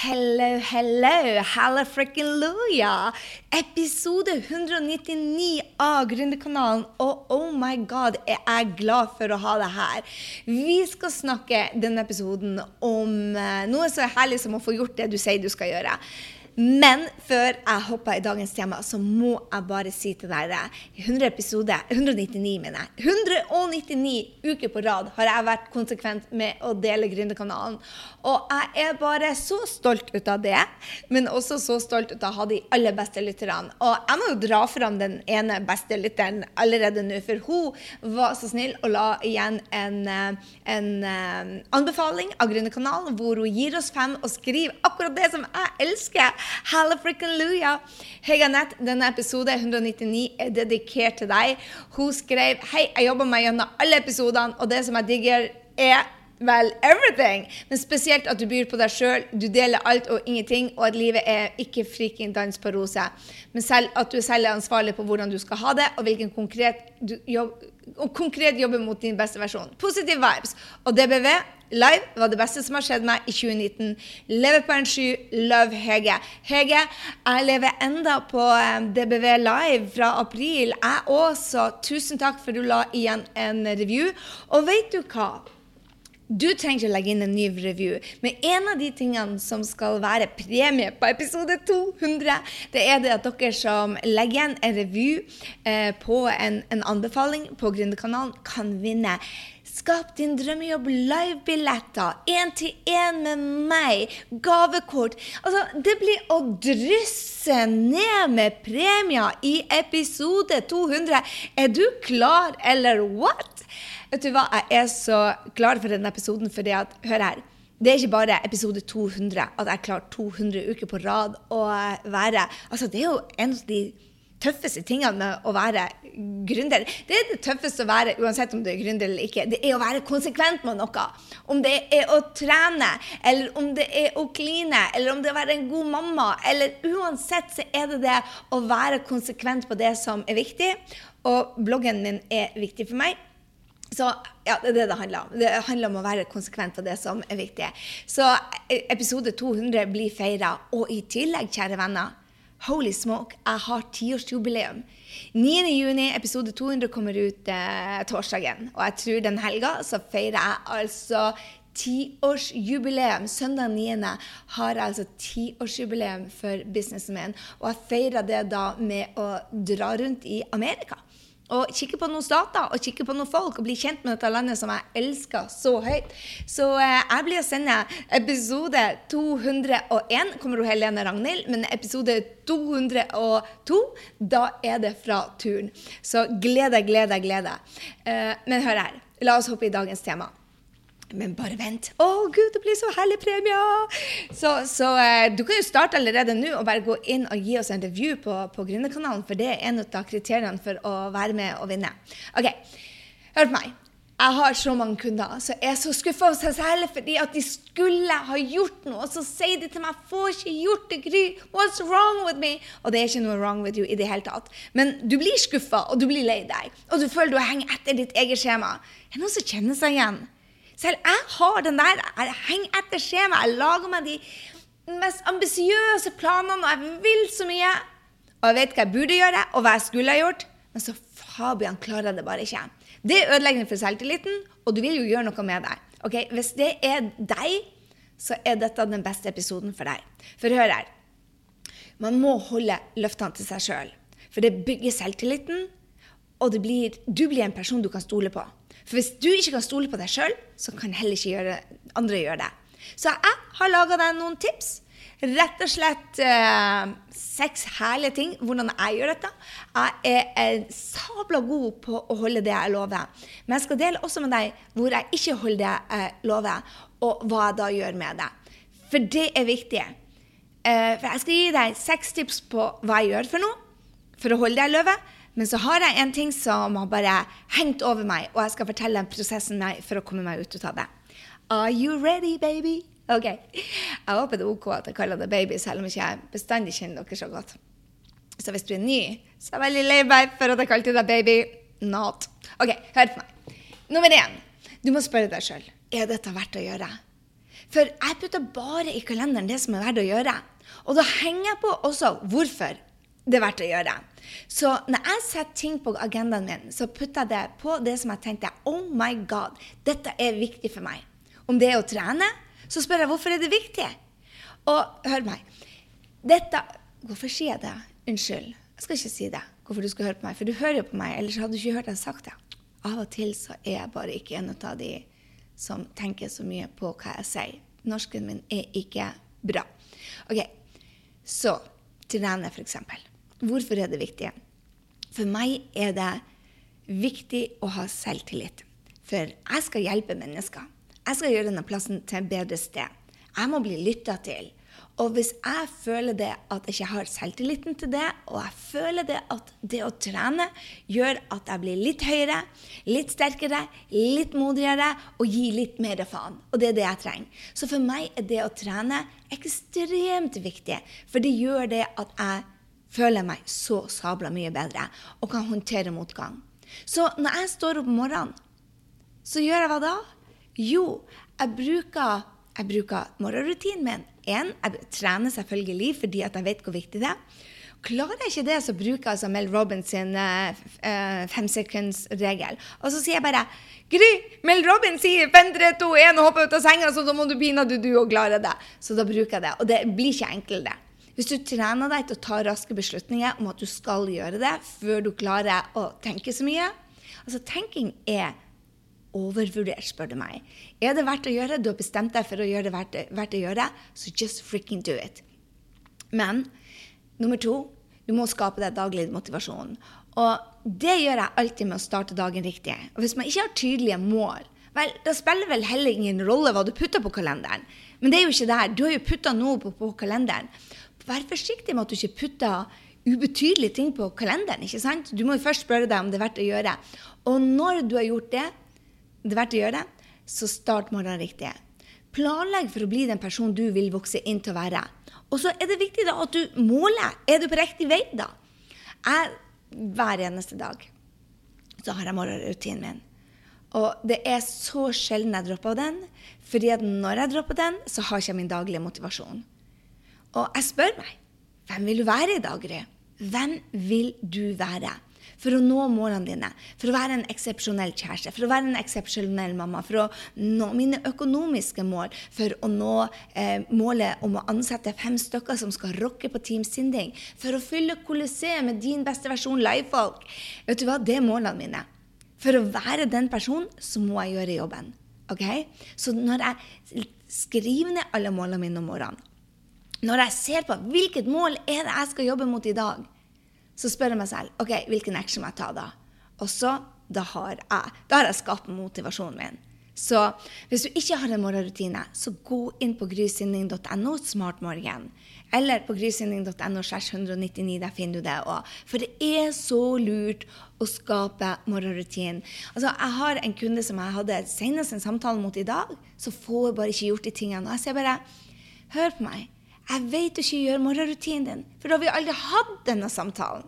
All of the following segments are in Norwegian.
Hello, hello, hallafrickin-luja! Episode 199 av Gründerkanalen. Og oh my god, jeg er glad for å ha deg her. Vi skal snakke denne episoden om eh, noe så herlig som å få gjort det du sier du skal gjøre. Men før jeg hopper i dagens tema, så må jeg bare si til dere 100 episoder, 199 mener jeg, 199 uker på rad har jeg vært konsekvent med å dele Gründerkanalen. Og jeg er bare så stolt ut av det, men også så stolt ut av å ha de aller beste lytterne. Og jeg må jo dra fram den ene beste lytteren allerede nå, for hun var så snill og la igjen en, eh, en eh, anbefaling av Gründerkanalen, hvor hun gir oss fem og skriver akkurat det som jeg elsker. Hallafrickenluja! Hei, Anette. Denne episode 199 er dedikert til deg. Hun skrev Hei, jeg jobber meg gjennom alle episodene, og det som jeg digger, er vel everything. Men spesielt at du byr på deg sjøl, du deler alt og ingenting, og at livet er ikke friking dans på roser. Men selv at du selv er ansvarlig på hvordan du skal ha det, og hvilken konkret, jobb, og konkret jobber mot din beste versjon. Positive vibes. Og DBV live var det beste som har skjedd meg i 2019. Lever på en sky. Love Hege. Hege, jeg lever enda på eh, DBV Live fra april. Jeg også. Tusen takk for du la igjen en review. Og vet du hva? Du trenger ikke å legge inn en ny review, men en av de tingene som skal være premie på episode 200, det er det at dere som legger igjen en review eh, på en, en, anbefaling på Gründerkanalen, kan vinne Skap din drømmejobb live-billetter. Én til én med meg. Gavekort. Altså, det blir å drysse ned med premier i episode 200. Er du klar, eller what? Vet du hva, jeg er så klar for denne episoden, fordi at Hør her. Det er ikke bare episode 200 at jeg klarer 200 uker på rad å være Altså, det er jo en av de tøffeste tingene med å være gründer. Det er det tøffeste å være uansett om du er gründer eller ikke. Det er å være konsekvent med noe. Om det er å trene, eller om det er å kline, eller om det er å være en god mamma. Eller uansett så er det det å være konsekvent på det som er viktig. Og bloggen min er viktig for meg. Så ja, det er det det handler om. Det handler om å være konsekvent på det som er viktig. Så episode 200 blir feira. Og i tillegg, kjære venner, Holy smoke, jeg har tiårsjubileum. 9.6, episode 200, kommer ut eh, torsdagen. Og jeg tror den helga så feirer jeg altså tiårsjubileum. Søndag 9. har jeg altså tiårsjubileum for businessen min. Og jeg feirer det da med å dra rundt i Amerika og kikke på noen stater og kikke på noen folk og bli kjent med dette landet som jeg elsker så høyt. Så eh, jeg blir å sende episode 201, kommer hun Helene Ragnhild, men episode 202, da er det fra turen. Så gled deg, gled deg, gled deg. Eh, men hør her, la oss hoppe i dagens tema. Men bare vent. Å, gud, det blir så herlig premie! Så, så eh, du kan jo starte allerede nå og bare gå inn og gi oss en review på, på Gründerkanalen, for det er en av kriteriene for å være med og vinne. Ok, hør på meg. Jeg har så mange kunder som er så skuffa over seg selv fordi at de skulle ha gjort noe, og så sier de til meg 'Får ikke gjort det, Gry. What's wrong with me?' Og det er ikke noe wrong with you i det hele tatt. Men du blir skuffa, og du blir lei deg, og du føler du henger etter ditt eget skjema. Er det noen som kjenner seg igjen? Selv jeg har den der. Jeg henger etter skjema. Jeg lager meg de mest ambisiøse planene, og jeg vil så mye. Og jeg vet hva jeg burde gjøre, og hva jeg skulle ha gjort. Men så Fabian klarer det bare ikke. Det er ødeleggende for selvtilliten, og du vil jo gjøre noe med det. Okay? Hvis det er deg, så er dette den beste episoden for deg. For hør her. Man må holde løftene til seg sjøl. For det bygger selvtilliten, og blir, du blir en person du kan stole på. For hvis du ikke kan stole på deg sjøl, så kan heller ikke gjøre, andre gjøre det. Så jeg har laga deg noen tips. Rett og slett eh, seks herlige ting hvordan jeg gjør dette. Jeg er sabla god på å holde det jeg lover. Men jeg skal dele også med deg hvor jeg ikke holder det jeg lover, og hva jeg da gjør med det. For det er viktig. Eh, for jeg skal gi deg seks tips på hva jeg gjør for noe for å holde det jeg lover. Men så har jeg en ting som har bare hengt over meg, og jeg skal fortelle den prosessen for å komme meg ut av det. Are you ready, baby? Ok. Jeg håper det er OK at jeg kaller det baby, selv om ikke jeg bestandig kjenner dere så godt. Så hvis du er ny, så er jeg veldig lei meg for at jeg kalte deg baby. Not. OK, hør på meg. Nummer én. Du må spørre deg sjøl er dette verdt å gjøre. For jeg putter bare i kalenderen det som er verdt å gjøre. Og da henger jeg på også hvorfor det er verdt å gjøre. Så når jeg setter ting på agendaen min, så putter jeg det på det som jeg tenkte Oh my God, dette er viktig for meg. Om det er å trene, så spør jeg hvorfor er det viktig. Og hør meg. Dette Hvorfor sier jeg det? Unnskyld. Jeg skal ikke si det. Hvorfor du skal høre på meg. For du hører jo på meg, ellers hadde du ikke hørt jeg sagt det. Av og til så er jeg bare ikke en av de som tenker så mye på hva jeg sier. Norsken min er ikke bra. Ok, Så trene, f.eks. Hvorfor er det viktig? For meg er det viktig å ha selvtillit. For jeg skal hjelpe mennesker. Jeg skal gjøre denne plassen til et bedre sted. Jeg må bli lytta til. Og hvis jeg føler det at jeg ikke har selvtilliten til det, og jeg føler det at det å trene gjør at jeg blir litt høyere, litt sterkere, litt modigere og gir litt mer faen. Og det er det jeg trenger. Så for meg er det å trene ekstremt viktig, for det gjør det at jeg føler jeg meg så sabla mye bedre og kan håndtere motgang. Så når jeg står opp om morgenen, så gjør jeg hva da? Jo, jeg bruker, jeg bruker morgenrutinen min. En, jeg trener selvfølgelig fordi jeg vet hvor viktig det er. Klarer jeg ikke det, så bruker jeg altså Mel Robbins sin uh, uh, femsekundsregel. Og så sier jeg bare Gry, Mel Robbins sier 5, 3, 2, 1 og hopper ut av senga, så da må du pinadø du òg klare det. Så da bruker jeg det. Og det blir ikke enklere. Hvis du trener deg til å ta raske beslutninger om at du skal gjøre det før du klarer å tenke så mye Altså, tenking er overvurdert, spør du meg. Er det verdt å gjøre? Du har bestemt deg for å gjøre det verdt, verdt å gjøre, så just freaking do it. Men nummer to, du må skape deg daglig motivasjon. Og det gjør jeg alltid med å starte dagen riktig. Og hvis man ikke har tydelige mål, vel, da spiller vel heller ingen rolle hva du putter på kalenderen. Men det er jo ikke det her. Du har jo putta noe på, på kalenderen. Vær forsiktig med at du ikke putter ubetydelige ting på kalenderen. ikke sant? Du må jo først spørre deg om det er verdt å gjøre. Og når du har gjort det, det er verdt å gjøre så start morgenen riktig. Planlegg for å bli den personen du vil vokse inn til å være. Og så er det viktig da at du måler. Er du på riktig vei, da? Jeg, hver eneste dag så har jeg morgenrutinen min. Og det er så sjelden jeg dropper den, fordi at når jeg dropper den, så har jeg ikke min daglige motivasjon. Og jeg spør meg hvem vil du være i dag, Gry? Hvem vil du være? for å nå målene dine, for å være en eksepsjonell kjæreste, for å være en eksepsjonell mamma, for å nå mine økonomiske mål, for å nå eh, målet om å ansette fem stykker som skal rocke på Team Sinding, for å fylle Colosseum med din beste versjon livefolk. Vet du hva? Det er målene mine. For å være den personen, så må jeg gjøre jobben. Ok? Så når jeg skriver ned alle målene mine om morgenen, når jeg ser på hvilket mål er det jeg skal jobbe mot i dag, så spør jeg meg selv ok, hvilken action må jeg ta da? Og så da har jeg, da har jeg skapt motivasjonen min. Så hvis du ikke har en morgenrutine, så gå inn på grysynding.no smartmorgen. Eller på grysynding.no 199. Der finner du det òg. For det er så lurt å skape morgenrutinen. Altså, jeg har en kunde som jeg hadde senest en samtale mot i dag, så får bare ikke gjort de tingene. Og jeg sier bare Hør på meg. Jeg vet du ikke gjør morgenrutinen din, for da har vi aldri hatt denne samtalen.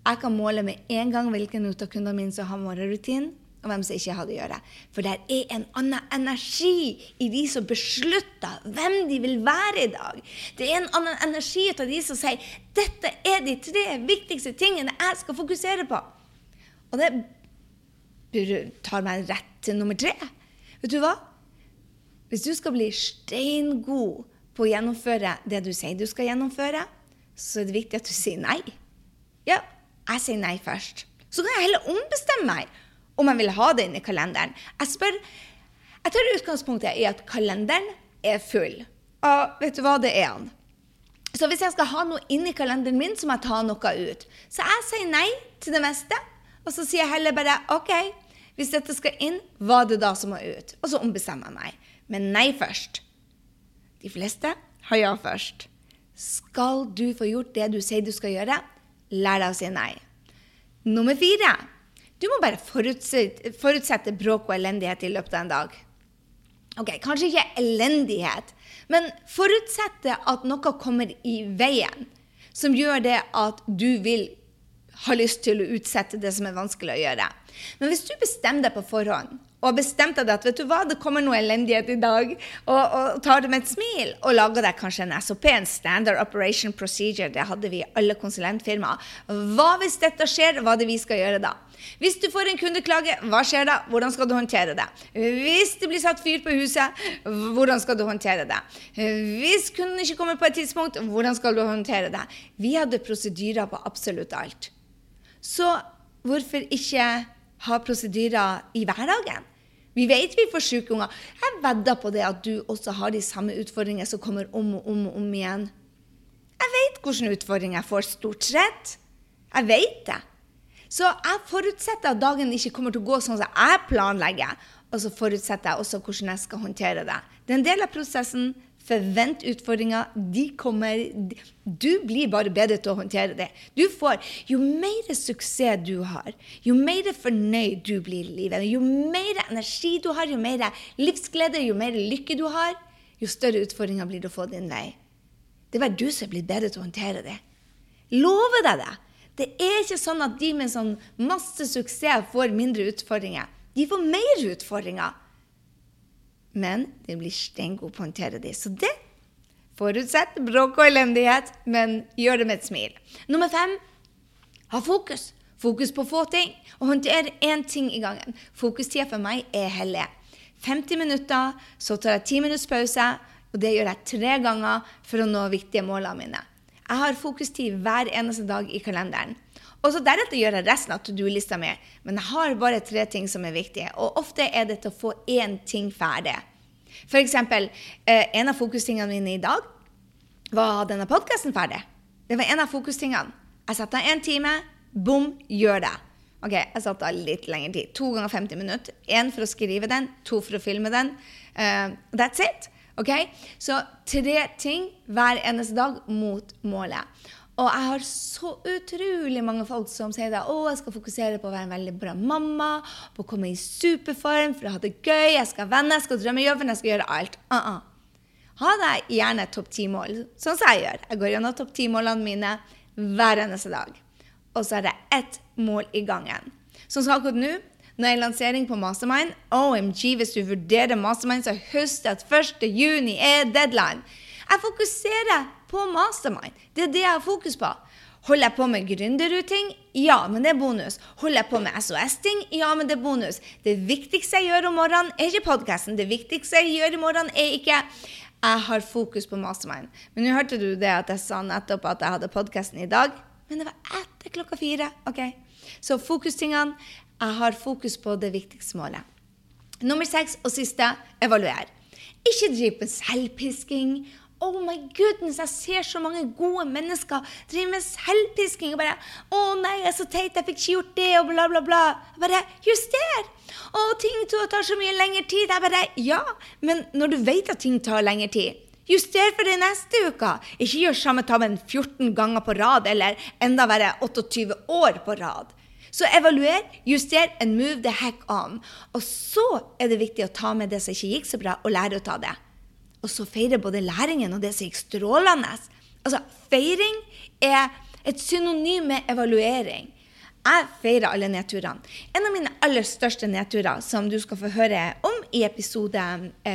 Jeg kan måle med en gang hvilken av kundene mine som har morgenrutinen, og hvem som ikke har det å gjøre. For det er en annen energi i de som beslutter hvem de vil være i dag. Det er en annen energi av de som sier dette er de tre viktigste tingene jeg skal fokusere på. Og det tar meg rett til nummer tre. Vet du hva? Hvis du skal bli steingod på å gjennomføre det du sier du skal gjennomføre, så er det viktig at du sier nei. Ja, jeg sier nei først. Så kan jeg heller ombestemme meg om jeg vil ha det inn i kalenderen. Jeg spør, jeg tar utgangspunktet i at kalenderen er full. Og vet du hva, det er han. Så hvis jeg skal ha noe inni kalenderen min, så må jeg ta noe ut. Så jeg sier nei til det meste. Og så sier jeg heller bare OK, hvis dette skal inn, hva er det da som må ut? Og så ombestemmer jeg meg. Men nei først. De fleste har ja først. Skal du få gjort det du sier du skal gjøre, lær deg å si nei. Nummer fire. Du må bare forutsette, forutsette bråk og elendighet i løpet av en dag. Ok, Kanskje ikke elendighet, men forutsette at noe kommer i veien som gjør det at du vil ha lyst til å utsette det som er vanskelig å gjøre. Men hvis du bestemmer deg på forhånd og har bestemt deg at vet du hva, det kommer noe elendighet i dag, og, og tar det med et smil og lager deg kanskje en SOP, en Standard Operation Procedure, det hadde vi i alle konsulentfirmaer. Hva hvis dette skjer, hva er det vi skal gjøre da? Hvis du får en kundeklage, hva skjer da? Hvordan skal du håndtere det? Hvis det blir satt fyr på huset, hvordan skal du håndtere det? Hvis kunden ikke kommer på et tidspunkt, hvordan skal du håndtere det? Vi hadde prosedyrer på absolutt alt. Så hvorfor ikke ha prosedyrer i hverdagen? Vi vet vi får syke unger. Jeg vedder på det at du også har de samme utfordringene som kommer om og om og om igjen. Jeg vet hvilke utfordringer jeg får, stort sett. Jeg vet det. Så jeg forutsetter at dagen ikke kommer til å gå sånn som jeg planlegger. Og så forutsetter jeg også hvordan jeg skal håndtere det. Det er en del av prosessen. Forvent utfordringer. De kommer. Du blir bare bedre til å håndtere det. Du får, Jo mer suksess du har, jo mer fornøyd du blir i livet, jo mer energi du har, jo mer livsglede, jo mer lykke du har, jo større utfordringer blir det å få din vei. Det er bare du som er blitt bedre til å håndtere det. Lover deg det. Det er ikke sånn at de med sånn masse suksess får mindre utfordringer. De får mer utfordringer men de blir steingode å håndtere det. Så det forutsett bråk og elendighet, men gjør det med et smil. Nummer fem ha fokus. Fokus på få ting, og håndtere én ting i gangen. Fokustida for meg er hellig. 50 minutter, så tar jeg 10 minutts pause, og det gjør jeg tre ganger for å nå viktige målene mine. Jeg har fokustid hver eneste dag i kalenderen. Og så Deretter gjør jeg resten av to do-lista mi, men jeg har bare tre ting som er viktige. Og ofte er det til å få én ting ferdig. Eksempel, eh, en av fokustingene mine i dag var å ha denne podkasten ferdig. Det var en av fokustingene. Jeg satte av én time. Bom, gjør det. Ok, Jeg satte av litt lengre tid. To ganger 50 minutter. Én for å skrive den, to for å filme den. Uh, that's it. Ok? Så tre ting hver eneste dag mot målet. Og jeg har så utrolig mange folk som sier at jeg skal fokusere på å være en veldig bra mamma, på å komme i superform for å ha det gøy, jeg skal ha venner, jeg skal drømme jobben, jeg skal gjøre alt. Uh -uh. Ha deg gjerne topp ti-mål, sånn som jeg gjør. Jeg går gjennom topp ti-målene mine hver eneste dag. Og så er det ett mål i gangen. Sånn som akkurat nå, når jeg er lansering på Mastermind OMG, hvis du vurderer Mastermind, så husk at 1. juni er deadline. Jeg fokuserer på mastermind. Det er det jeg har fokus på. Holder jeg på med gründerruting? Ja, men det er bonus. Holder jeg på med SOS-ting? Ja, men det er bonus. Det viktigste jeg gjør om morgenen, er ikke podkasten. Det viktigste jeg gjør i morgen, er ikke jeg har fokus på mastermind. Men nå hørte du det at jeg sa nettopp at jeg hadde podkasten i dag. Men det var etter klokka fire. ok? Så fokustingene Jeg har fokus på det viktigste målet. Nummer seks og siste evaluer. Ikke driv med selvpisking Oh my goodness, jeg ser så mange gode mennesker drive med selvpisking. og bare 'Å nei, jeg er så teit, jeg fikk ikke gjort det', og bla, bla, bla. Jeg bare Juster! Å, ting tar så mye lengre tid. Jeg bare Ja, men når du vet at ting tar lengre tid Juster for det neste uke. Ikke gjør samme tabben 14 ganger på rad, eller enda verre 28 år på rad. Så evaluer, juster and move the heck on. Og så er det viktig å ta med det som ikke gikk så bra, og lære å ta det og så feirer både læringen og det som gikk strålende. Altså, feiring er et synonym med evaluering. Jeg feirer alle nedturene. En av mine aller største nedturer, som du skal få høre om i episode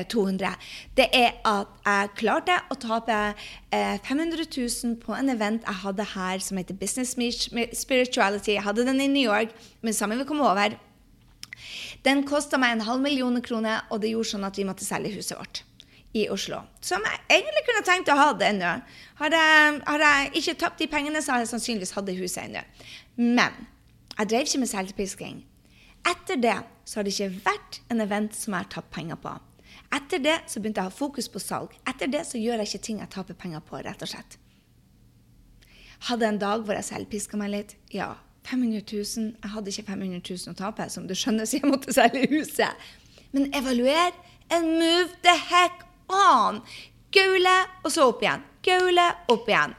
200, eh, det er at jeg klarte å tape 500 eh, 000 på en event jeg hadde her som heter Business Spirituality. Jeg hadde den i New York, men sammen vi kom over. Den kosta meg en halv million kroner, og det gjorde sånn at vi måtte selge huset vårt i Oslo. Som jeg egentlig kunne tenkt å ha det ennå. Har har jeg ikke tapt de pengene, så har jeg sannsynligvis hatt det huset ennå. Men jeg drev ikke med selvpisking. Etter det så har det ikke vært en event som jeg har tapt penger på. Etter det så begynte jeg å ha fokus på salg. Etter det så gjør jeg ikke ting jeg taper penger på, rett og slett. Hadde en dag hvor jeg selvpiska meg litt. Ja, 500 000. Jeg hadde ikke 500 000 å tape, som du skjønner, så jeg måtte selge huset. Men evaluer and move the heck an. Gaule, og så opp igjen. Gaule, opp igjen.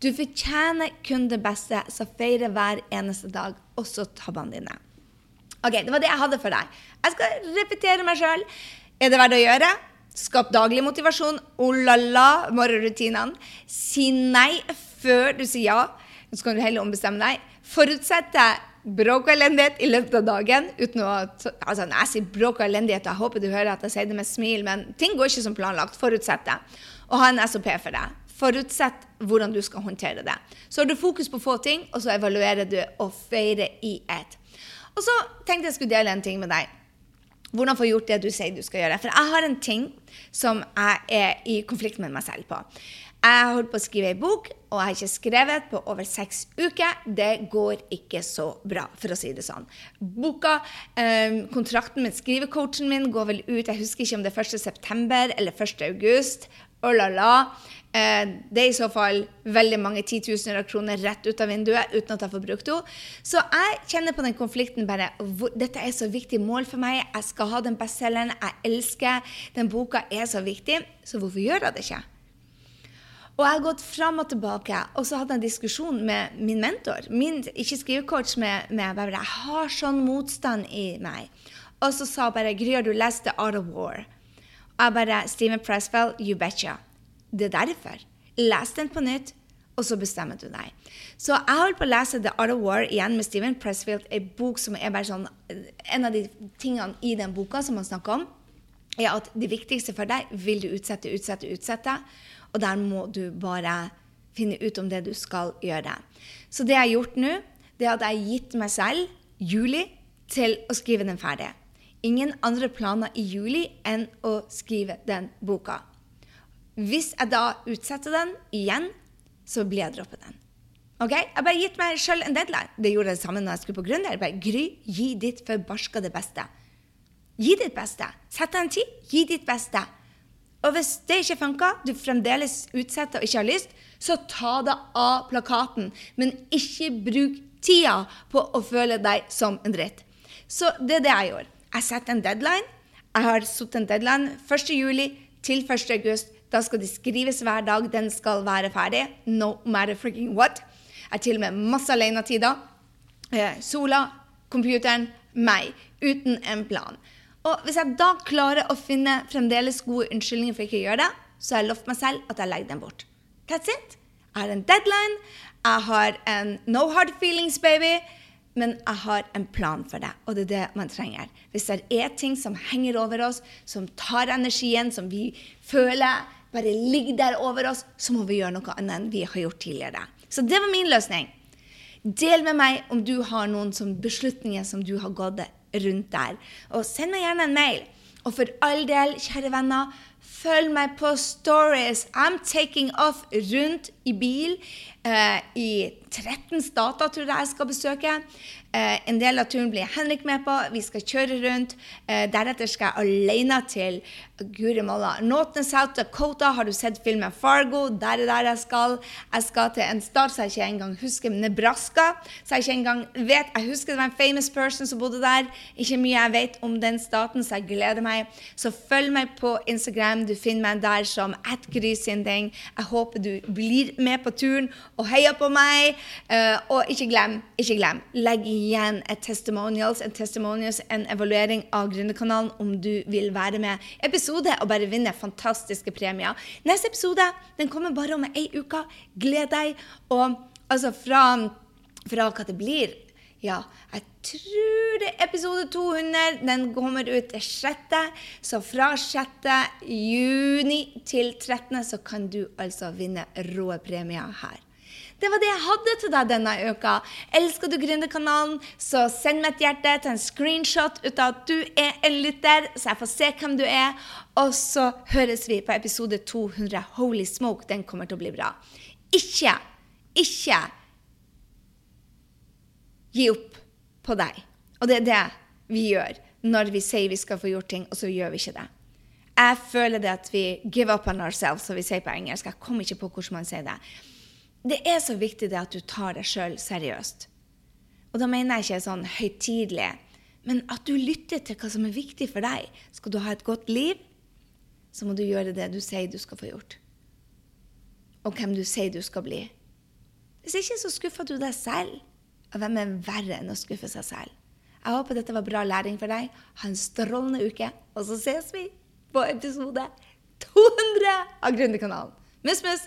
Du fortjener kun det beste, så feire hver eneste dag, også tabbene dine. Ok, Det var det jeg hadde for deg. Jeg skal repetere meg sjøl. Er det verdt å gjøre? Skap daglig motivasjon. Oh la la, morgenrutinene. Si nei før du sier ja. Så kan du heller ombestemme deg. Forutsette bråk og elendighet i løpet av dagen. uten å, altså Når jeg sier bråk og elendighet, jeg håper du hører at jeg sier det med smil, men ting går ikke som planlagt. Forutsett det. Og ha en SOP for det. Forutsett hvordan du skal håndtere det. Så har du fokus på få ting, og så evaluerer du og feirer i ett. Og så tenkte jeg skulle dele en ting med deg. Hvordan få gjort det du sier du skal gjøre. For jeg har en ting som jeg er i konflikt med meg selv på. Jeg har holdt på å skrive ei bok, og jeg har ikke skrevet på over seks uker. Det går ikke så bra, for å si det sånn. Boka, eh, kontrakten med skrivecoachen min går vel ut jeg husker ikke om det er 1.9. eller 1.8. Oh la la. Eh, det er i så fall veldig mange titusener av kroner rett ut av vinduet uten at jeg får brukt henne. Så jeg kjenner på den konflikten bare Dette er så viktig mål for meg. Jeg skal ha den bestselgeren. Jeg elsker Den boka er så viktig. Så hvorfor gjør jeg det ikke? Og jeg har gått fram og tilbake, og så hadde jeg en diskusjon med min mentor. Min, ikke skrivecoach, med, med bare, Jeg har sånn motstand i meg. Og så sa bare Gry, har du lest The Art of War? Og jeg bare Steven Pressfell, you betcha. Det er derfor. Les den på nytt, og så bestemmer du deg. Så jeg holdt på å lese The Art of War igjen med Steven Pressfield, en bok som er bare sånn En av de tingene i den boka som han snakker om, er at det viktigste for deg vil du utsette, utsette, utsette. Og der må du bare finne ut om det du skal gjøre. Så det jeg har gjort nå, det er at jeg har gitt meg selv juli til å skrive den ferdig. Ingen andre planer i juli enn å skrive den boka. Hvis jeg da utsetter den igjen, så blir jeg droppet den. Ok? Jeg har bare gitt meg sjøl en deadline. Det gjorde jeg det samme når jeg skulle på Gründer. Bare Gry, gi ditt forbarskede beste. Gi ditt beste. Sett deg en tid. Gi ditt beste. Og hvis det ikke funker, du fremdeles utsetter og ikke har lyst, så ta det av plakaten. Men ikke bruk tida på å føle deg som en dritt. Så det er det jeg gjorde. Jeg setter en deadline. Jeg har satt en deadline 1.7 til 1.8. Da skal det skrives hver dag. Den skal være ferdig. No matter freaking what. Jeg har til og med masse alenetider. Eh, sola, computeren, meg. Uten en plan. Og hvis jeg da klarer å finne fremdeles gode unnskyldninger for ikke å gjøre det, så har jeg lovt meg selv at jeg legger den bort. That's it. Jeg har en deadline. Jeg har en no hard feelings, baby. Men jeg har en plan for det, og det er det man trenger. Hvis det er ting som henger over oss, som tar energien, som vi føler bare ligger der over oss, så må vi gjøre noe annet enn vi har gjort tidligere. Så det var min løsning. Del med meg om du har noen beslutninger som du har gått rundt der. Og send meg gjerne en mail. Og for all del, kjære venner, følg meg på stories. I'm taking off rundt i bil. Uh, I 13 stater tror jeg jeg skal besøke. Uh, en del av turen blir Henrik med på. Vi skal kjøre rundt. Uh, deretter skal jeg alene til Guri malla. Northern South Dakota. Har du sett filmen Fargo? Der er der jeg skal. Jeg skal til en stat som jeg ikke engang husker, Nebraska. Så jeg ikke engang vet. Jeg husker det var en famous person som bodde der. Ikke mye jeg vet om den staten, så jeg gleder meg. Så følg meg på Instagram. Du finner meg der som atgrysinding. Jeg håper du blir med på turen og heier på meg. Uh, og ikke glem, ikke glem, legg igjen et testimonials, en testimonials, en evaluering av Gründerkanalen om du vil være med episode og bare vinne fantastiske premier. Neste episode den kommer bare om ei uke. Gled deg. Og altså fra, fra hva det blir ja, jeg tror det er episode 200. Den kommer ut 6. Så fra 6. juni til 13. så kan du altså vinne rå premier her. Det var det jeg hadde til deg denne uka. Elsker du Gründerkanalen, så send meg et hjerte, til en screenshot ut av at du er en lytter, så jeg får se hvem du er. Og så høres vi på episode 200. Holy smoke, den kommer til å bli bra. Ikke, ikke gi opp på deg. Og det er det vi gjør når vi sier vi skal få gjort ting, og så gjør vi ikke det. Jeg føler det at vi give up on ourselves, som vi sier på engelsk. Jeg kommer ikke på hvordan man sier det det er så viktig det at du tar deg sjøl seriøst. Og da mener jeg ikke sånn høytidelig, men at du lytter til hva som er viktig for deg. Skal du ha et godt liv, så må du gjøre det du sier du skal få gjort. Og hvem du sier du skal bli. Hvis ikke, så skuffer du deg selv. Og hvem er verre enn å skuffe seg selv? Jeg håper dette var bra læring for deg. Ha en strålende uke, og så ses vi på episode 200 av Gründerkanalen. Mus, mus!